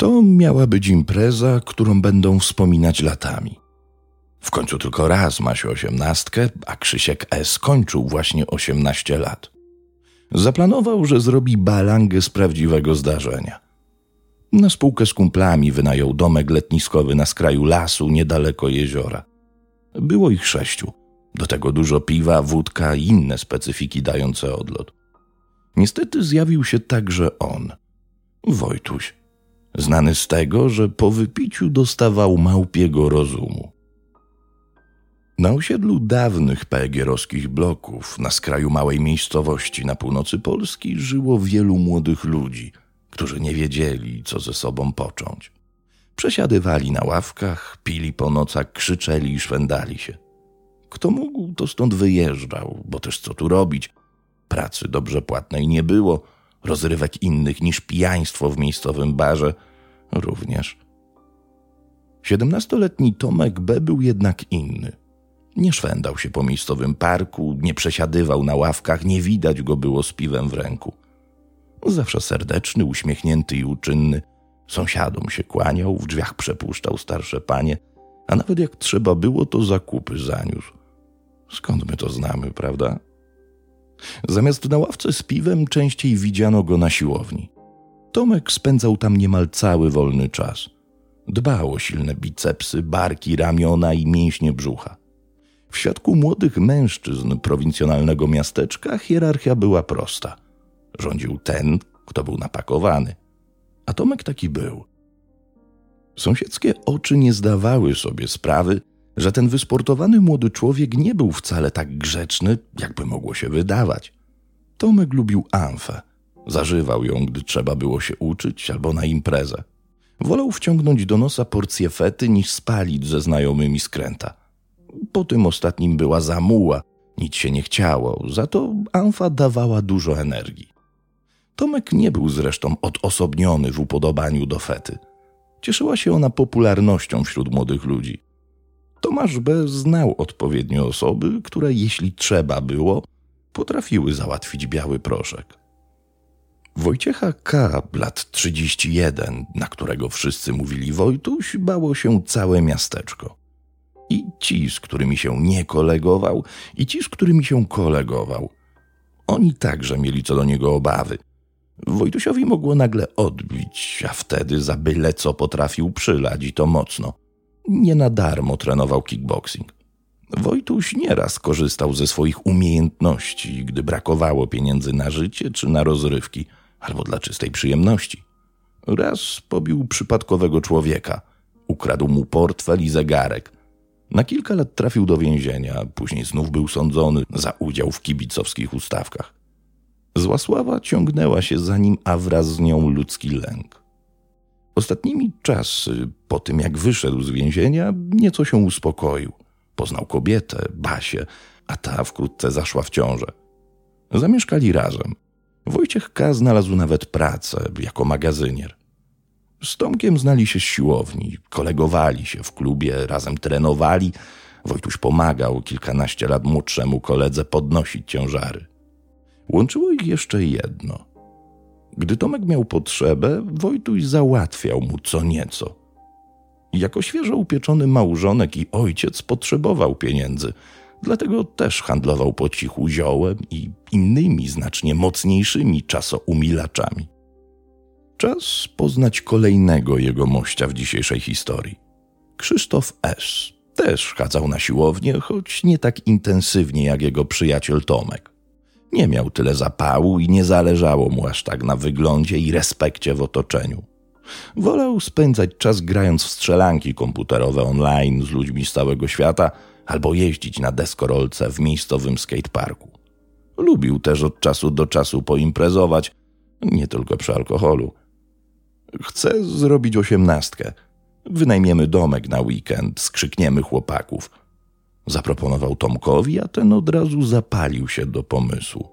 To miała być impreza, którą będą wspominać latami. W końcu tylko raz ma się osiemnastkę, a Krzysiek S. kończył właśnie osiemnaście lat. Zaplanował, że zrobi balangę z prawdziwego zdarzenia. Na spółkę z kumplami wynajął domek letniskowy na skraju lasu niedaleko jeziora. Było ich sześciu. Do tego dużo piwa, wódka i inne specyfiki dające odlot. Niestety zjawił się także on, Wojtuś, znany z tego, że po wypiciu dostawał małpiego rozumu. Na osiedlu dawnych PGR-owskich bloków, na skraju małej miejscowości na północy Polski, żyło wielu młodych ludzi, którzy nie wiedzieli, co ze sobą począć. Przesiadywali na ławkach, pili po nocach, krzyczeli i szwendali się. Kto mógł, to stąd wyjeżdżał, bo też co tu robić? Pracy dobrze płatnej nie było, rozrywek innych niż pijaństwo w miejscowym barze również. Siedemnastoletni Tomek B był jednak inny. Nie szwendał się po miejscowym parku, nie przesiadywał na ławkach, nie widać go było z piwem w ręku. Zawsze serdeczny, uśmiechnięty i uczynny. Sąsiadom się kłaniał, w drzwiach przepuszczał starsze panie, a nawet jak trzeba było, to zakupy zaniósł. Skąd my to znamy, prawda? Zamiast na ławce z piwem częściej widziano go na siłowni. Tomek spędzał tam niemal cały wolny czas. Dbał o silne bicepsy, barki, ramiona i mięśnie brzucha. W świadku młodych mężczyzn prowincjonalnego miasteczka hierarchia była prosta. Rządził ten, kto był napakowany. A Tomek taki był. Sąsiedzkie oczy nie zdawały sobie sprawy, że ten wysportowany młody człowiek nie był wcale tak grzeczny, jakby mogło się wydawać. Tomek lubił amfę. Zażywał ją, gdy trzeba było się uczyć albo na imprezę. Wolał wciągnąć do nosa porcję fety niż spalić ze znajomymi skręta. Po tym ostatnim była zamuła, nic się nie chciało, za to amfa dawała dużo energii. Tomek nie był zresztą odosobniony w upodobaniu do fety. Cieszyła się ona popularnością wśród młodych ludzi. Tomasz B. znał odpowiednie osoby, które, jeśli trzeba było, potrafiły załatwić biały proszek. Wojciecha K., lat 31, na którego wszyscy mówili Wojtuś, bało się całe miasteczko. I ci, z którymi się nie kolegował, i ci, z którymi się kolegował. Oni także mieli co do niego obawy. Wojtusiowi mogło nagle odbić, a wtedy za byle co potrafił przylać i to mocno. Nie na darmo trenował kickboxing. Wojtuś nieraz korzystał ze swoich umiejętności, gdy brakowało pieniędzy na życie czy na rozrywki, albo dla czystej przyjemności. Raz pobił przypadkowego człowieka, ukradł mu portfel i zegarek. Na kilka lat trafił do więzienia, później znów był sądzony za udział w kibicowskich ustawkach. Zła sława ciągnęła się za nim, a wraz z nią ludzki lęk. Ostatnimi czasy, po tym jak wyszedł z więzienia, nieco się uspokoił. Poznał kobietę, Basię, a ta wkrótce zaszła w ciążę. Zamieszkali razem. Wojciech K. znalazł nawet pracę jako magazynier. Z Tomkiem znali się z siłowni, kolegowali się w klubie, razem trenowali. Wojtuś pomagał kilkanaście lat młodszemu koledze podnosić ciężary. Łączyło ich jeszcze jedno. Gdy Tomek miał potrzebę, Wojtuś załatwiał mu co nieco. Jako świeżo upieczony małżonek i ojciec potrzebował pieniędzy, dlatego też handlował po cichu ziołem i innymi znacznie mocniejszymi czasoumilaczami. Czas poznać kolejnego jego mościa w dzisiejszej historii. Krzysztof S. też chadzał na siłownię, choć nie tak intensywnie jak jego przyjaciel Tomek. Nie miał tyle zapału i nie zależało mu aż tak na wyglądzie i respekcie w otoczeniu. Wolał spędzać czas grając w strzelanki komputerowe online z ludźmi z całego świata albo jeździć na deskorolce w miejscowym skateparku. Lubił też od czasu do czasu poimprezować, nie tylko przy alkoholu. Chcę zrobić osiemnastkę. Wynajmiemy domek na weekend, skrzykniemy chłopaków. Zaproponował Tomkowi, a ten od razu zapalił się do pomysłu.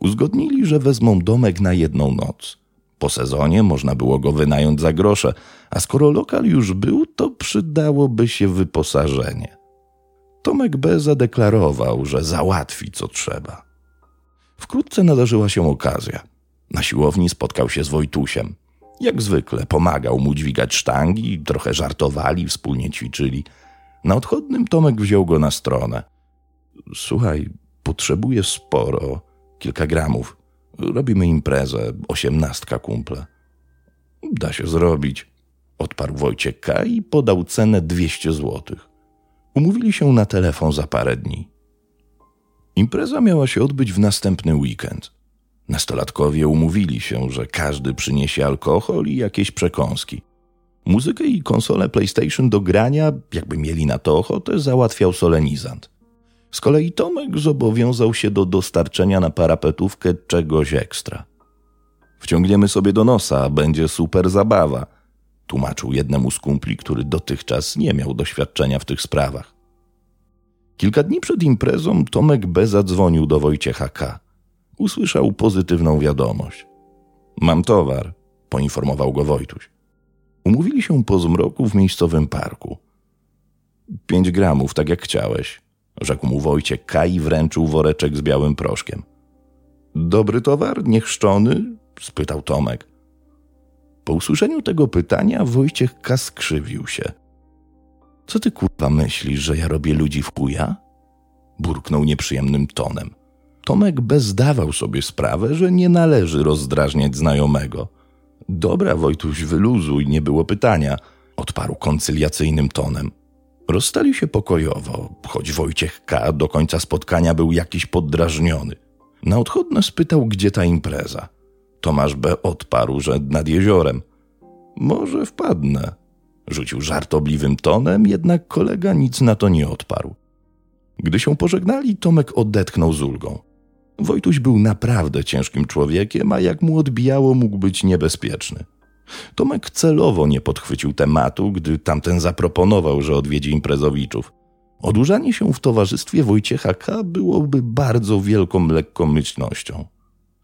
Uzgodnili, że wezmą domek na jedną noc. Po sezonie można było go wynająć za grosze, a skoro lokal już był, to przydałoby się wyposażenie. Tomek B. zadeklarował, że załatwi co trzeba. Wkrótce nadarzyła się okazja. Na siłowni spotkał się z Wojtusiem. Jak zwykle pomagał mu dźwigać sztangi, trochę żartowali, wspólnie ćwiczyli. Na odchodnym Tomek wziął go na stronę. Słuchaj, potrzebuję sporo, kilka gramów. Robimy imprezę, osiemnastka kumple. Da się zrobić, odparł Wojciech K. i podał cenę dwieście złotych. Umówili się na telefon za parę dni. Impreza miała się odbyć w następny weekend. Nastolatkowie umówili się, że każdy przyniesie alkohol i jakieś przekąski. Muzykę i konsolę PlayStation do grania, jakby mieli na to ochotę, załatwiał solenizant. Z kolei Tomek zobowiązał się do dostarczenia na parapetówkę czegoś ekstra. Wciągniemy sobie do nosa, będzie super zabawa, tłumaczył jednemu z kumpli, który dotychczas nie miał doświadczenia w tych sprawach. Kilka dni przed imprezą Tomek B. zadzwonił do Wojciecha K. Usłyszał pozytywną wiadomość. Mam towar, poinformował go Wojtuś. Umówili się po zmroku w miejscowym parku. Pięć gramów, tak jak chciałeś, rzekł mu Wojciech K. i wręczył woreczek z białym proszkiem. Dobry towar, niechrzczony? spytał Tomek. Po usłyszeniu tego pytania Wojciech K. skrzywił się – co ty kurwa myślisz, że ja robię ludzi w chuja? Burknął nieprzyjemnym tonem. Tomek bezdawał sobie sprawę, że nie należy rozdrażniać znajomego. Dobra, Wojtuś, wyluzuj, nie było pytania, odparł koncyliacyjnym tonem. Rozstali się pokojowo, choć Wojciech K. do końca spotkania był jakiś poddrażniony. Na odchodne spytał, gdzie ta impreza. Tomasz B. odparł, że nad jeziorem. Może wpadnę, Rzucił żartobliwym tonem, jednak kolega nic na to nie odparł. Gdy się pożegnali, Tomek odetchnął z ulgą. Wojtuś był naprawdę ciężkim człowiekiem, a jak mu odbijało, mógł być niebezpieczny. Tomek celowo nie podchwycił tematu, gdy tamten zaproponował, że odwiedzi imprezowiczów. Odurzanie się w towarzystwie Wojciecha K. byłoby bardzo wielką lekkomyślnością.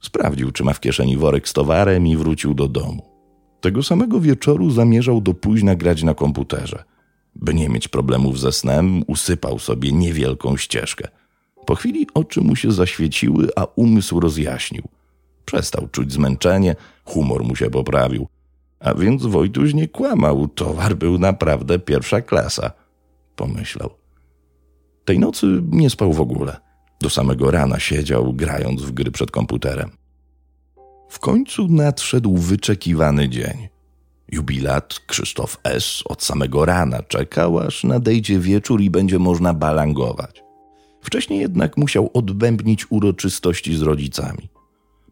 Sprawdził, czy ma w kieszeni worek z towarem i wrócił do domu. Tego samego wieczoru zamierzał do późna grać na komputerze. By nie mieć problemów ze snem, usypał sobie niewielką ścieżkę. Po chwili oczy mu się zaświeciły, a umysł rozjaśnił. Przestał czuć zmęczenie, humor mu się poprawił. A więc Wojtuś nie kłamał, towar był naprawdę pierwsza klasa, pomyślał. Tej nocy nie spał w ogóle. Do samego rana siedział, grając w gry przed komputerem. W końcu nadszedł wyczekiwany dzień. Jubilat Krzysztof S. od samego rana czekał, aż nadejdzie wieczór i będzie można balangować. Wcześniej jednak musiał odbębnić uroczystości z rodzicami.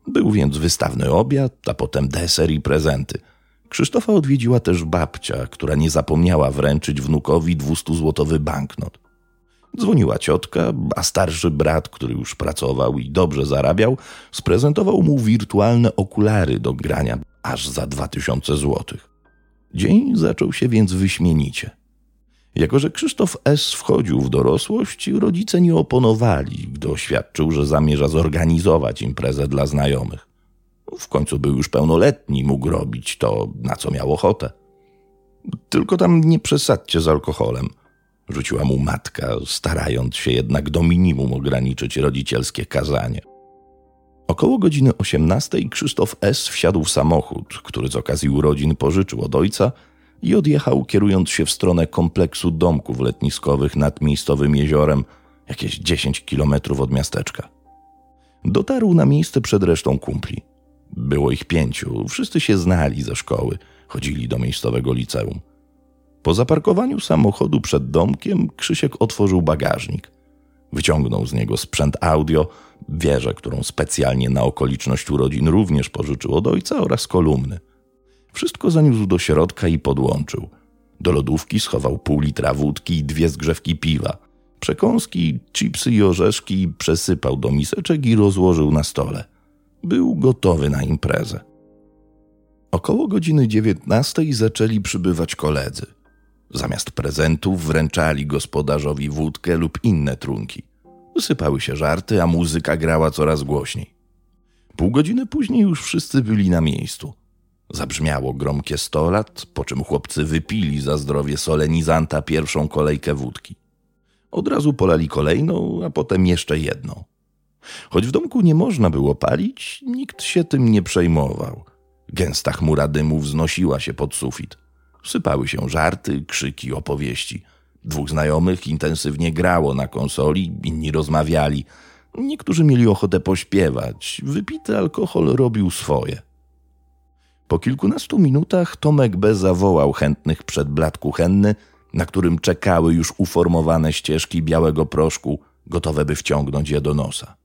Był więc wystawny obiad, a potem deser i prezenty. Krzysztofa odwiedziła też babcia, która nie zapomniała wręczyć wnukowi 200-złotowy banknot. Dzwoniła ciotka, a starszy brat, który już pracował i dobrze zarabiał, sprezentował mu wirtualne okulary do grania aż za dwa tysiące złotych. Dzień zaczął się więc wyśmienicie. Jako, że Krzysztof S. wchodził w dorosłość, rodzice nie oponowali, gdy oświadczył, że zamierza zorganizować imprezę dla znajomych. W końcu był już pełnoletni, mógł robić to, na co miał ochotę. Tylko tam nie przesadźcie z alkoholem – rzuciła mu matka, starając się jednak do minimum ograniczyć rodzicielskie kazanie. Około godziny 18 Krzysztof S. wsiadł w samochód, który z okazji urodzin pożyczył od ojca i odjechał, kierując się w stronę kompleksu domków letniskowych nad miejscowym jeziorem, jakieś 10 kilometrów od miasteczka. Dotarł na miejsce przed resztą kumpli. Było ich pięciu, wszyscy się znali ze szkoły, chodzili do miejscowego liceum. Po zaparkowaniu samochodu przed domkiem Krzysiek otworzył bagażnik. Wyciągnął z niego sprzęt audio, wieżę, którą specjalnie na okoliczność urodzin również pożyczył od ojca oraz kolumny. Wszystko zaniósł do środka i podłączył. Do lodówki schował pół litra wódki i dwie zgrzewki piwa. Przekąski, chipsy i orzeszki przesypał do miseczek i rozłożył na stole. Był gotowy na imprezę. Około godziny dziewiętnastej zaczęli przybywać koledzy – Zamiast prezentów wręczali gospodarzowi wódkę lub inne trunki. Sypały się żarty, a muzyka grała coraz głośniej. Pół godziny później już wszyscy byli na miejscu. Zabrzmiało gromkie sto lat, po czym chłopcy wypili za zdrowie solenizanta pierwszą kolejkę wódki. Od razu polali kolejną, a potem jeszcze jedną. Choć w domku nie można było palić, nikt się tym nie przejmował. Gęsta chmura dymu wznosiła się pod sufit. Sypały się żarty, krzyki, opowieści. Dwóch znajomych intensywnie grało na konsoli, inni rozmawiali. Niektórzy mieli ochotę pośpiewać. Wypity alkohol robił swoje. Po kilkunastu minutach Tomek B. zawołał chętnych przed blat kuchenny, na którym czekały już uformowane ścieżki białego proszku, gotowe by wciągnąć je do nosa.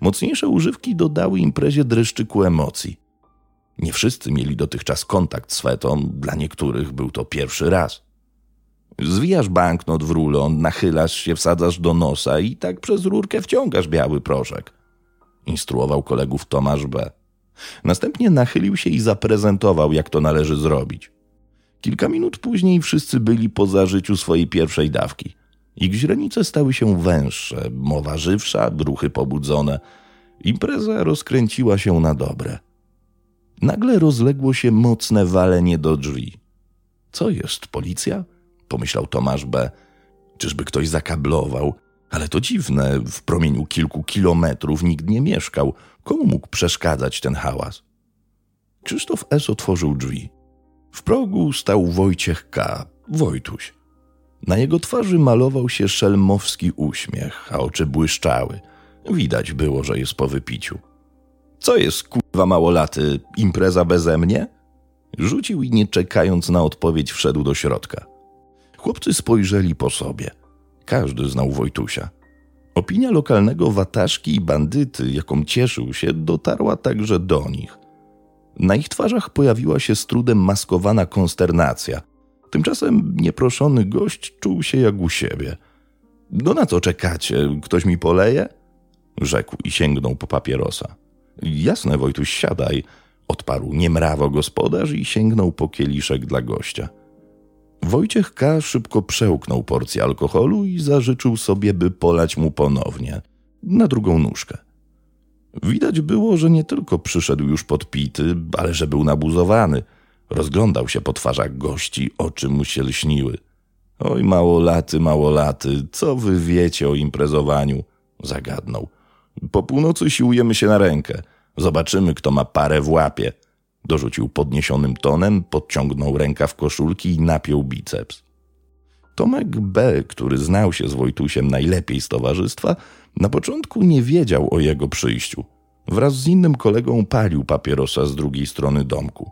Mocniejsze używki dodały imprezie dreszczyku emocji. Nie wszyscy mieli dotychczas kontakt z fetą, dla niektórych był to pierwszy raz. Zwijasz banknot w rulon, nachylasz się, wsadzasz do nosa i tak przez rurkę wciągasz biały proszek. Instruował kolegów Tomasz B. Następnie nachylił się i zaprezentował, jak to należy zrobić. Kilka minut później wszyscy byli po zażyciu swojej pierwszej dawki. Ich źrenice stały się węższe, mowa żywsza, ruchy pobudzone. Impreza rozkręciła się na dobre. Nagle rozległo się mocne walenie do drzwi. Co jest, policja? pomyślał Tomasz B. Czyżby ktoś zakablował? Ale to dziwne, w promieniu kilku kilometrów nikt nie mieszkał. Komu mógł przeszkadzać ten hałas? Krzysztof S. otworzył drzwi. W progu stał Wojciech K., Wojtuś. Na jego twarzy malował się szelmowski uśmiech, a oczy błyszczały. Widać było, że jest po wypiciu. Co jest, kurwa małolaty, impreza beze mnie? Rzucił i nie czekając na odpowiedź wszedł do środka. Chłopcy spojrzeli po sobie. Każdy znał Wojtusia. Opinia lokalnego wataszki i bandyty, jaką cieszył się, dotarła także do nich. Na ich twarzach pojawiła się z trudem maskowana konsternacja. Tymczasem nieproszony gość czuł się jak u siebie. No na co czekacie? Ktoś mi poleje? Rzekł i sięgnął po papierosa. Jasne, Wojtuś, siadaj. Odparł niemrawo gospodarz i sięgnął po kieliszek dla gościa. Wojciech K. szybko przełknął porcję alkoholu i zażyczył sobie, by polać mu ponownie, na drugą nóżkę. Widać było, że nie tylko przyszedł już podpity, ale że był nabuzowany. Rozglądał się po twarzach gości, oczy mu się lśniły. Oj, małolaty, małolaty, co wy wiecie o imprezowaniu? Zagadnął. Po północy siłujemy się na rękę. Zobaczymy, kto ma parę w łapie. Dorzucił podniesionym tonem, podciągnął rękaw koszulki i napiął biceps. Tomek B., który znał się z Wojtusiem najlepiej z towarzystwa, na początku nie wiedział o jego przyjściu. Wraz z innym kolegą palił papierosa z drugiej strony domku.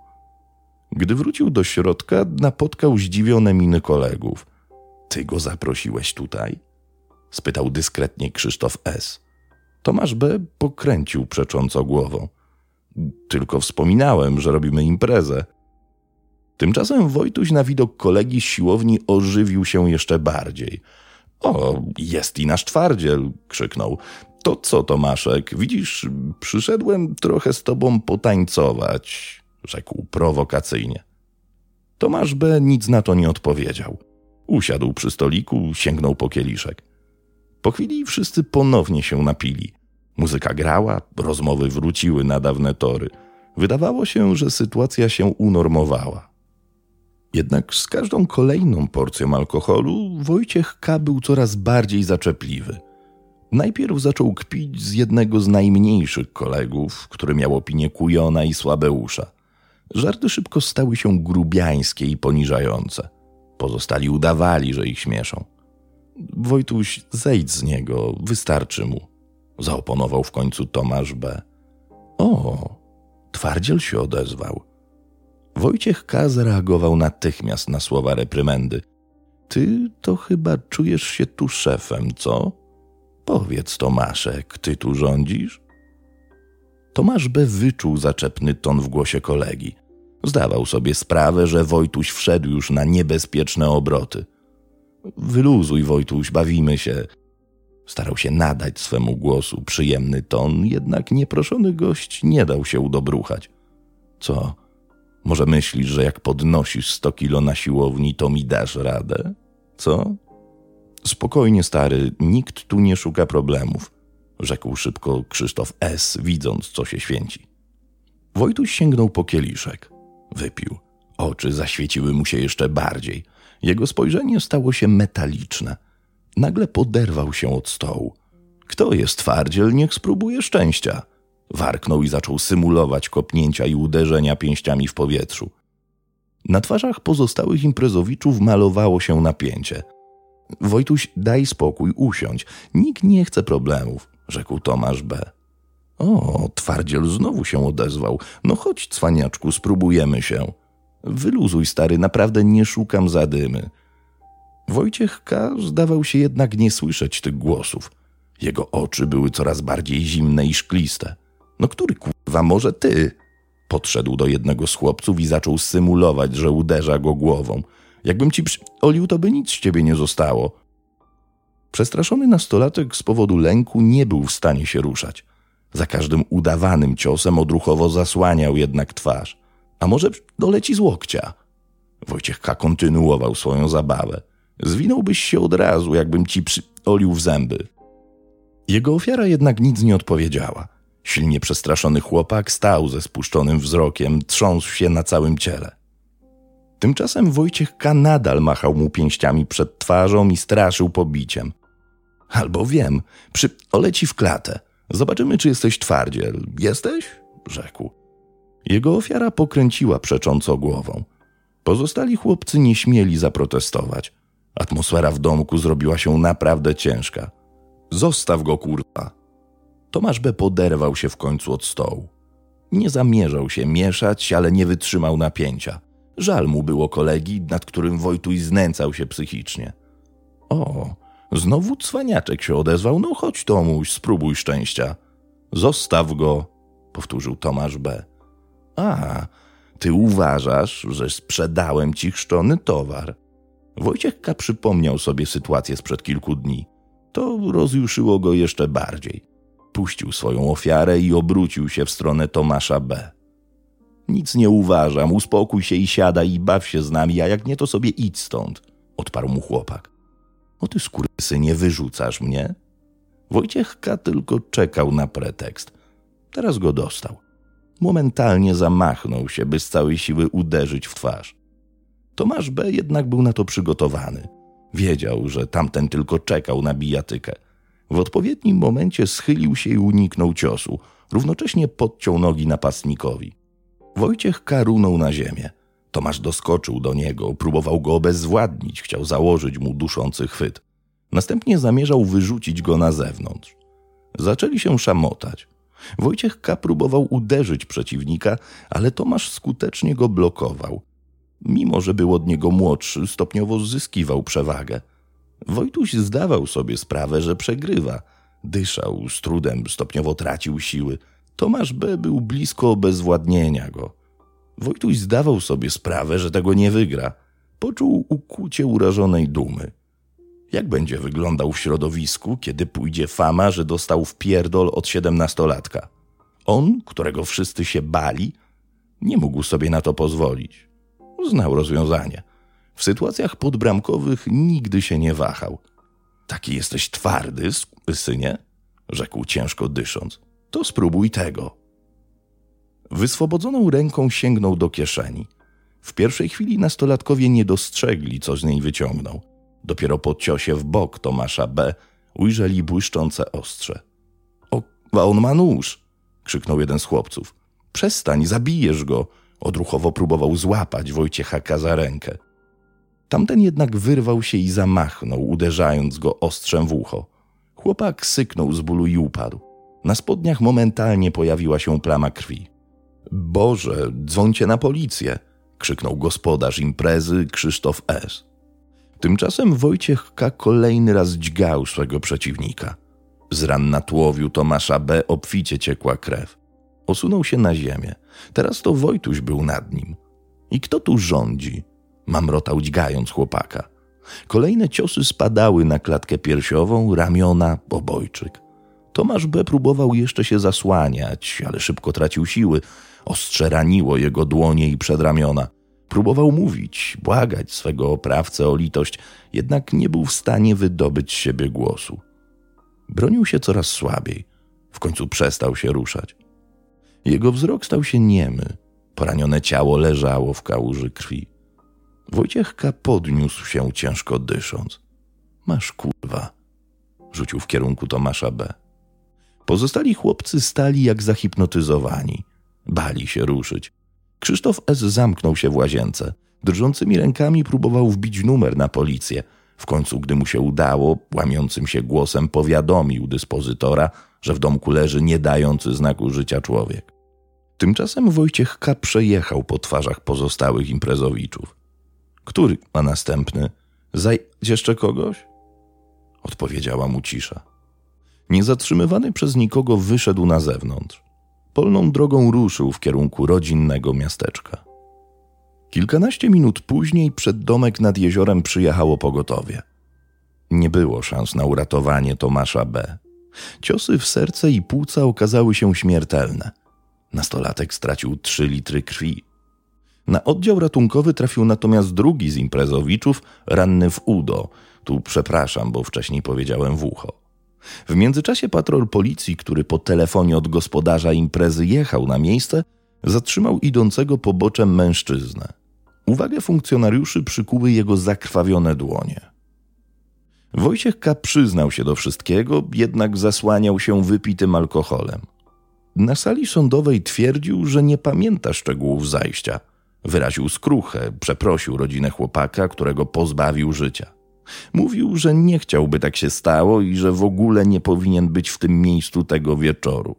Gdy wrócił do środka, napotkał zdziwione miny kolegów. Ty go zaprosiłeś tutaj? spytał dyskretnie Krzysztof S. Tomasz B. pokręcił przecząco głową. Tylko wspominałem, że robimy imprezę. Tymczasem Wojtuś na widok kolegi z siłowni ożywił się jeszcze bardziej. O, jest i nasz twardziel, krzyknął. To co, Tomaszek, widzisz, przyszedłem trochę z tobą potańcować, rzekł prowokacyjnie. Tomasz B. nic na to nie odpowiedział. Usiadł przy stoliku, sięgnął po kieliszek. Po chwili wszyscy ponownie się napili. Muzyka grała, rozmowy wróciły na dawne tory. Wydawało się, że sytuacja się unormowała. Jednak z każdą kolejną porcją alkoholu Wojciech K. był coraz bardziej zaczepliwy. Najpierw zaczął kpić z jednego z najmniejszych kolegów, który miał opinię kujona i słabeusza. Żarty szybko stały się grubiańskie i poniżające. Pozostali udawali, że ich śmieszą. Wojtuś, zejdź z niego, wystarczy mu zaoponował w końcu Tomasz B. O, twardziel się odezwał. Wojciech K. zareagował natychmiast na słowa reprymendy. Ty to chyba czujesz się tu szefem, co? Powiedz, Tomaszek, ty tu rządzisz? Tomasz B. wyczuł zaczepny ton w głosie kolegi. Zdawał sobie sprawę, że Wojtuś wszedł już na niebezpieczne obroty. Wyluzuj, Wojtuś, bawimy się. Starał się nadać swemu głosu przyjemny ton, jednak nieproszony gość nie dał się udobruchać. Co? Może myślisz, że jak podnosisz sto kilo na siłowni, to mi dasz radę? Co? Spokojnie, stary, nikt tu nie szuka problemów, rzekł szybko Krzysztof S., widząc, co się święci. Wojtuś sięgnął po kieliszek. Wypił. Oczy zaświeciły mu się jeszcze bardziej. Jego spojrzenie stało się metaliczne – nagle poderwał się od stołu. Kto jest twardziel, niech spróbuje szczęścia. Warknął i zaczął symulować kopnięcia i uderzenia pięściami w powietrzu. Na twarzach pozostałych imprezowiczów malowało się napięcie. Wojtuś, daj spokój, usiądź. Nikt nie chce problemów, rzekł Tomasz B. O, twardziel znowu się odezwał. No chodź, cwaniaczku, spróbujemy się. Wyluzuj, stary, naprawdę nie szukam zadymy. Wojciech K. zdawał się jednak nie słyszeć tych głosów. Jego oczy były coraz bardziej zimne i szkliste. No który kurwa, może ty? Podszedł do jednego z chłopców i zaczął symulować, że uderza go głową. Jakbym ci olił, to by nic z ciebie nie zostało. Przestraszony nastolatek z powodu lęku nie był w stanie się ruszać. Za każdym udawanym ciosem odruchowo zasłaniał jednak twarz. A może doleci z łokcia? Wojciech K. kontynuował swoją zabawę. Zwinąłbyś się od razu, jakbym ci przyolił w zęby. Jego ofiara jednak nic nie odpowiedziała. Silnie przestraszony chłopak stał ze spuszczonym wzrokiem, trząsł się na całym ciele. Tymczasem Wojciech K. nadal machał mu pięściami przed twarzą i straszył pobiciem. Albo wiem, przy oleci w klatę. Zobaczymy, czy jesteś twardziel. Jesteś? rzekł. Jego ofiara pokręciła przecząco głową. Pozostali chłopcy nie śmieli zaprotestować. Atmosfera w domku zrobiła się naprawdę ciężka. Zostaw go, kurwa! Tomasz B. poderwał się w końcu od stołu. Nie zamierzał się mieszać, ale nie wytrzymał napięcia. Żal mu było kolegi, nad którym Wojtuś znęcał się psychicznie. O, znowu cwaniaczek się odezwał. No chodź, Tomuś, spróbuj szczęścia. Zostaw go, powtórzył Tomasz B. A, ty uważasz, że sprzedałem ci chrzczony towar. Wojciech K. przypomniał sobie sytuację sprzed kilku dni. To rozjuszyło go jeszcze bardziej. Puścił swoją ofiarę i obrócił się w stronę Tomasza B. Nic nie uważam, uspokój się i siadaj i baw się z nami, a jak nie, to sobie idź stąd, odparł mu chłopak. O ty nie wyrzucasz mnie? Wojciech K. tylko czekał na pretekst. Teraz go dostał. Momentalnie zamachnął się, by z całej siły uderzyć w twarz. Tomasz B. jednak był na to przygotowany. Wiedział, że tamten tylko czekał na bijatykę. W odpowiednim momencie schylił się i uniknął ciosu, równocześnie podciął nogi napastnikowi. Wojciech karunął na ziemię. Tomasz doskoczył do niego, próbował go obezwładnić, chciał założyć mu duszący chwyt. Następnie zamierzał wyrzucić go na zewnątrz. Zaczęli się szamotać. Wojciech K. próbował uderzyć przeciwnika, ale Tomasz skutecznie go blokował. Mimo, że był od niego młodszy, stopniowo zyskiwał przewagę. Wojtuś zdawał sobie sprawę, że przegrywa. Dyszał, z trudem stopniowo tracił siły. Tomasz B. był blisko obezwładnienia go. Wojtuś zdawał sobie sprawę, że tego nie wygra. Poczuł ukucie urażonej dumy. Jak będzie wyglądał w środowisku, kiedy pójdzie fama, że dostał w pierdol od siedemnastolatka? On, którego wszyscy się bali, nie mógł sobie na to pozwolić. Znał rozwiązanie. W sytuacjach podbramkowych nigdy się nie wahał. Taki jesteś twardy, synie? rzekł ciężko dysząc. To spróbuj tego. Wyswobodzoną ręką sięgnął do kieszeni. W pierwszej chwili nastolatkowie nie dostrzegli, co z niej wyciągnął. Dopiero po ciosie w bok Tomasza B. ujrzeli błyszczące ostrze. O, a on ma nóż! krzyknął jeden z chłopców. Przestań, zabijesz go! Odruchowo próbował złapać Wojciecha K. za rękę. Tamten jednak wyrwał się i zamachnął, uderzając go ostrzem w ucho. Chłopak syknął z bólu i upadł. Na spodniach momentalnie pojawiła się plama krwi. Boże, dzwońcie na policję! krzyknął gospodarz imprezy Krzysztof S. Tymczasem Wojciech K. kolejny raz dźgał swego przeciwnika. Z ran na tłowiu Tomasza B. obficie ciekła krew. Osunął się na ziemię. Teraz to Wojtuś był nad nim. I kto tu rządzi? Mamrotał dźgając chłopaka. Kolejne ciosy spadały na klatkę piersiową, ramiona, obojczyk. Tomasz B. próbował jeszcze się zasłaniać, ale szybko tracił siły. Ostrze raniło jego dłonie i przedramiona. Próbował mówić, błagać swego oprawcę o litość, jednak nie był w stanie wydobyć z siebie głosu. Bronił się coraz słabiej. W końcu przestał się ruszać. Jego wzrok stał się niemy. Poranione ciało leżało w kałuży krwi. Wojciechka podniósł się ciężko dysząc. Masz kurwa, rzucił w kierunku Tomasza B. Pozostali chłopcy stali jak zahipnotyzowani. Bali się ruszyć. Krzysztof S. zamknął się w łazience. Drżącymi rękami próbował wbić numer na policję. W końcu, gdy mu się udało, łamiącym się głosem powiadomił dyspozytora, że w domku leży nie dający znaku życia człowiek. Tymczasem Wojciech K. przejechał po twarzach pozostałych imprezowiczów. Który ma następny? Zaj jeszcze kogoś? Odpowiedziała mu cisza. Niezatrzymywany przez nikogo wyszedł na zewnątrz. Polną drogą ruszył w kierunku rodzinnego miasteczka. Kilkanaście minut później przed domek nad jeziorem przyjechało pogotowie. Nie było szans na uratowanie Tomasza B. Ciosy w serce i płuca okazały się śmiertelne. Nastolatek stracił trzy litry krwi. Na oddział ratunkowy trafił natomiast drugi z imprezowiczów, ranny w udo. Tu przepraszam, bo wcześniej powiedziałem w ucho. W międzyczasie patrol policji, który po telefonie od gospodarza imprezy jechał na miejsce, zatrzymał idącego poboczem mężczyznę. Uwagę funkcjonariuszy przykuły jego zakrwawione dłonie. Wojciech K. przyznał się do wszystkiego, jednak zasłaniał się wypitym alkoholem. Na sali sądowej twierdził, że nie pamięta szczegółów zajścia. Wyraził skruchę, przeprosił rodzinę chłopaka, którego pozbawił życia. Mówił, że nie chciałby tak się stało i że w ogóle nie powinien być w tym miejscu tego wieczoru.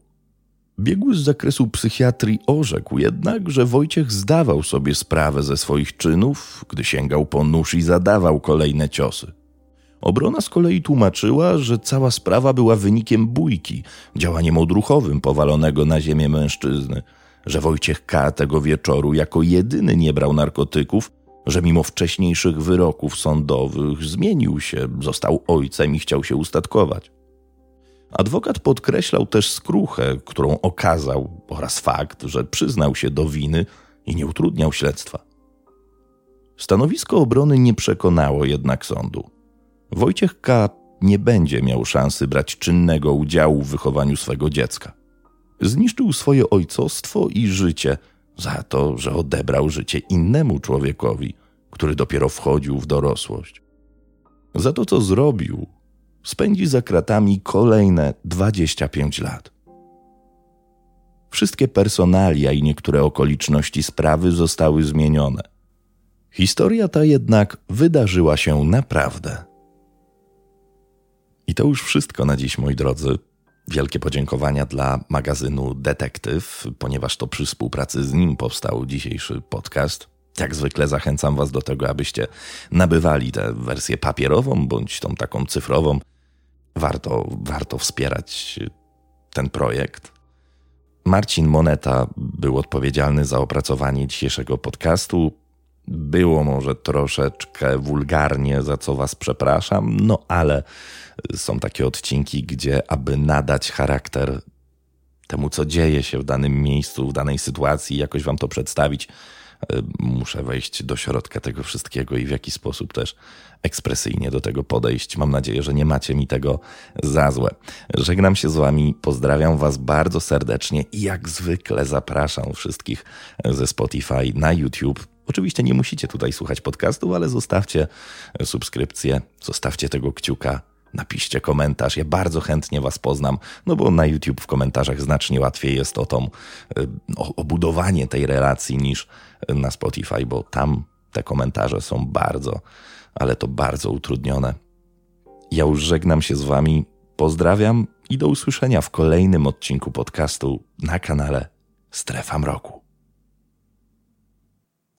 Biegły z zakresu psychiatrii orzekł jednak, że Wojciech zdawał sobie sprawę ze swoich czynów, gdy sięgał po nóż i zadawał kolejne ciosy. Obrona z kolei tłumaczyła, że cała sprawa była wynikiem bójki, działaniem odruchowym powalonego na ziemię mężczyzny, że Wojciech K. tego wieczoru jako jedyny nie brał narkotyków, że mimo wcześniejszych wyroków sądowych zmienił się, został ojcem i chciał się ustatkować. Adwokat podkreślał też skruchę, którą okazał, oraz fakt, że przyznał się do winy i nie utrudniał śledztwa. Stanowisko obrony nie przekonało jednak sądu. Wojciech K. nie będzie miał szansy brać czynnego udziału w wychowaniu swego dziecka. Zniszczył swoje ojcostwo i życie za to, że odebrał życie innemu człowiekowi, który dopiero wchodził w dorosłość. Za to, co zrobił, spędzi za kratami kolejne 25 lat. Wszystkie personalia i niektóre okoliczności sprawy zostały zmienione. Historia ta jednak wydarzyła się naprawdę. I to już wszystko na dziś, moi drodzy. Wielkie podziękowania dla magazynu Detektyw, ponieważ to przy współpracy z nim powstał dzisiejszy podcast. Jak zwykle zachęcam Was do tego, abyście nabywali tę wersję papierową bądź tą taką cyfrową. Warto, warto wspierać ten projekt. Marcin Moneta był odpowiedzialny za opracowanie dzisiejszego podcastu. Było może troszeczkę wulgarnie, za co Was przepraszam, no ale są takie odcinki, gdzie aby nadać charakter temu, co dzieje się w danym miejscu, w danej sytuacji, jakoś Wam to przedstawić, e, muszę wejść do środka tego wszystkiego i w jakiś sposób też ekspresyjnie do tego podejść. Mam nadzieję, że nie macie mi tego za złe. Żegnam się z Wami, pozdrawiam Was bardzo serdecznie i jak zwykle zapraszam wszystkich ze Spotify na YouTube. Oczywiście nie musicie tutaj słuchać podcastu, ale zostawcie subskrypcję, zostawcie tego kciuka Napiszcie komentarz, ja bardzo chętnie Was poznam, no bo na YouTube w komentarzach znacznie łatwiej jest o tą, o, o budowanie tej relacji niż na Spotify, bo tam te komentarze są bardzo, ale to bardzo utrudnione. Ja już żegnam się z Wami, pozdrawiam i do usłyszenia w kolejnym odcinku podcastu na kanale Strefa Mroku.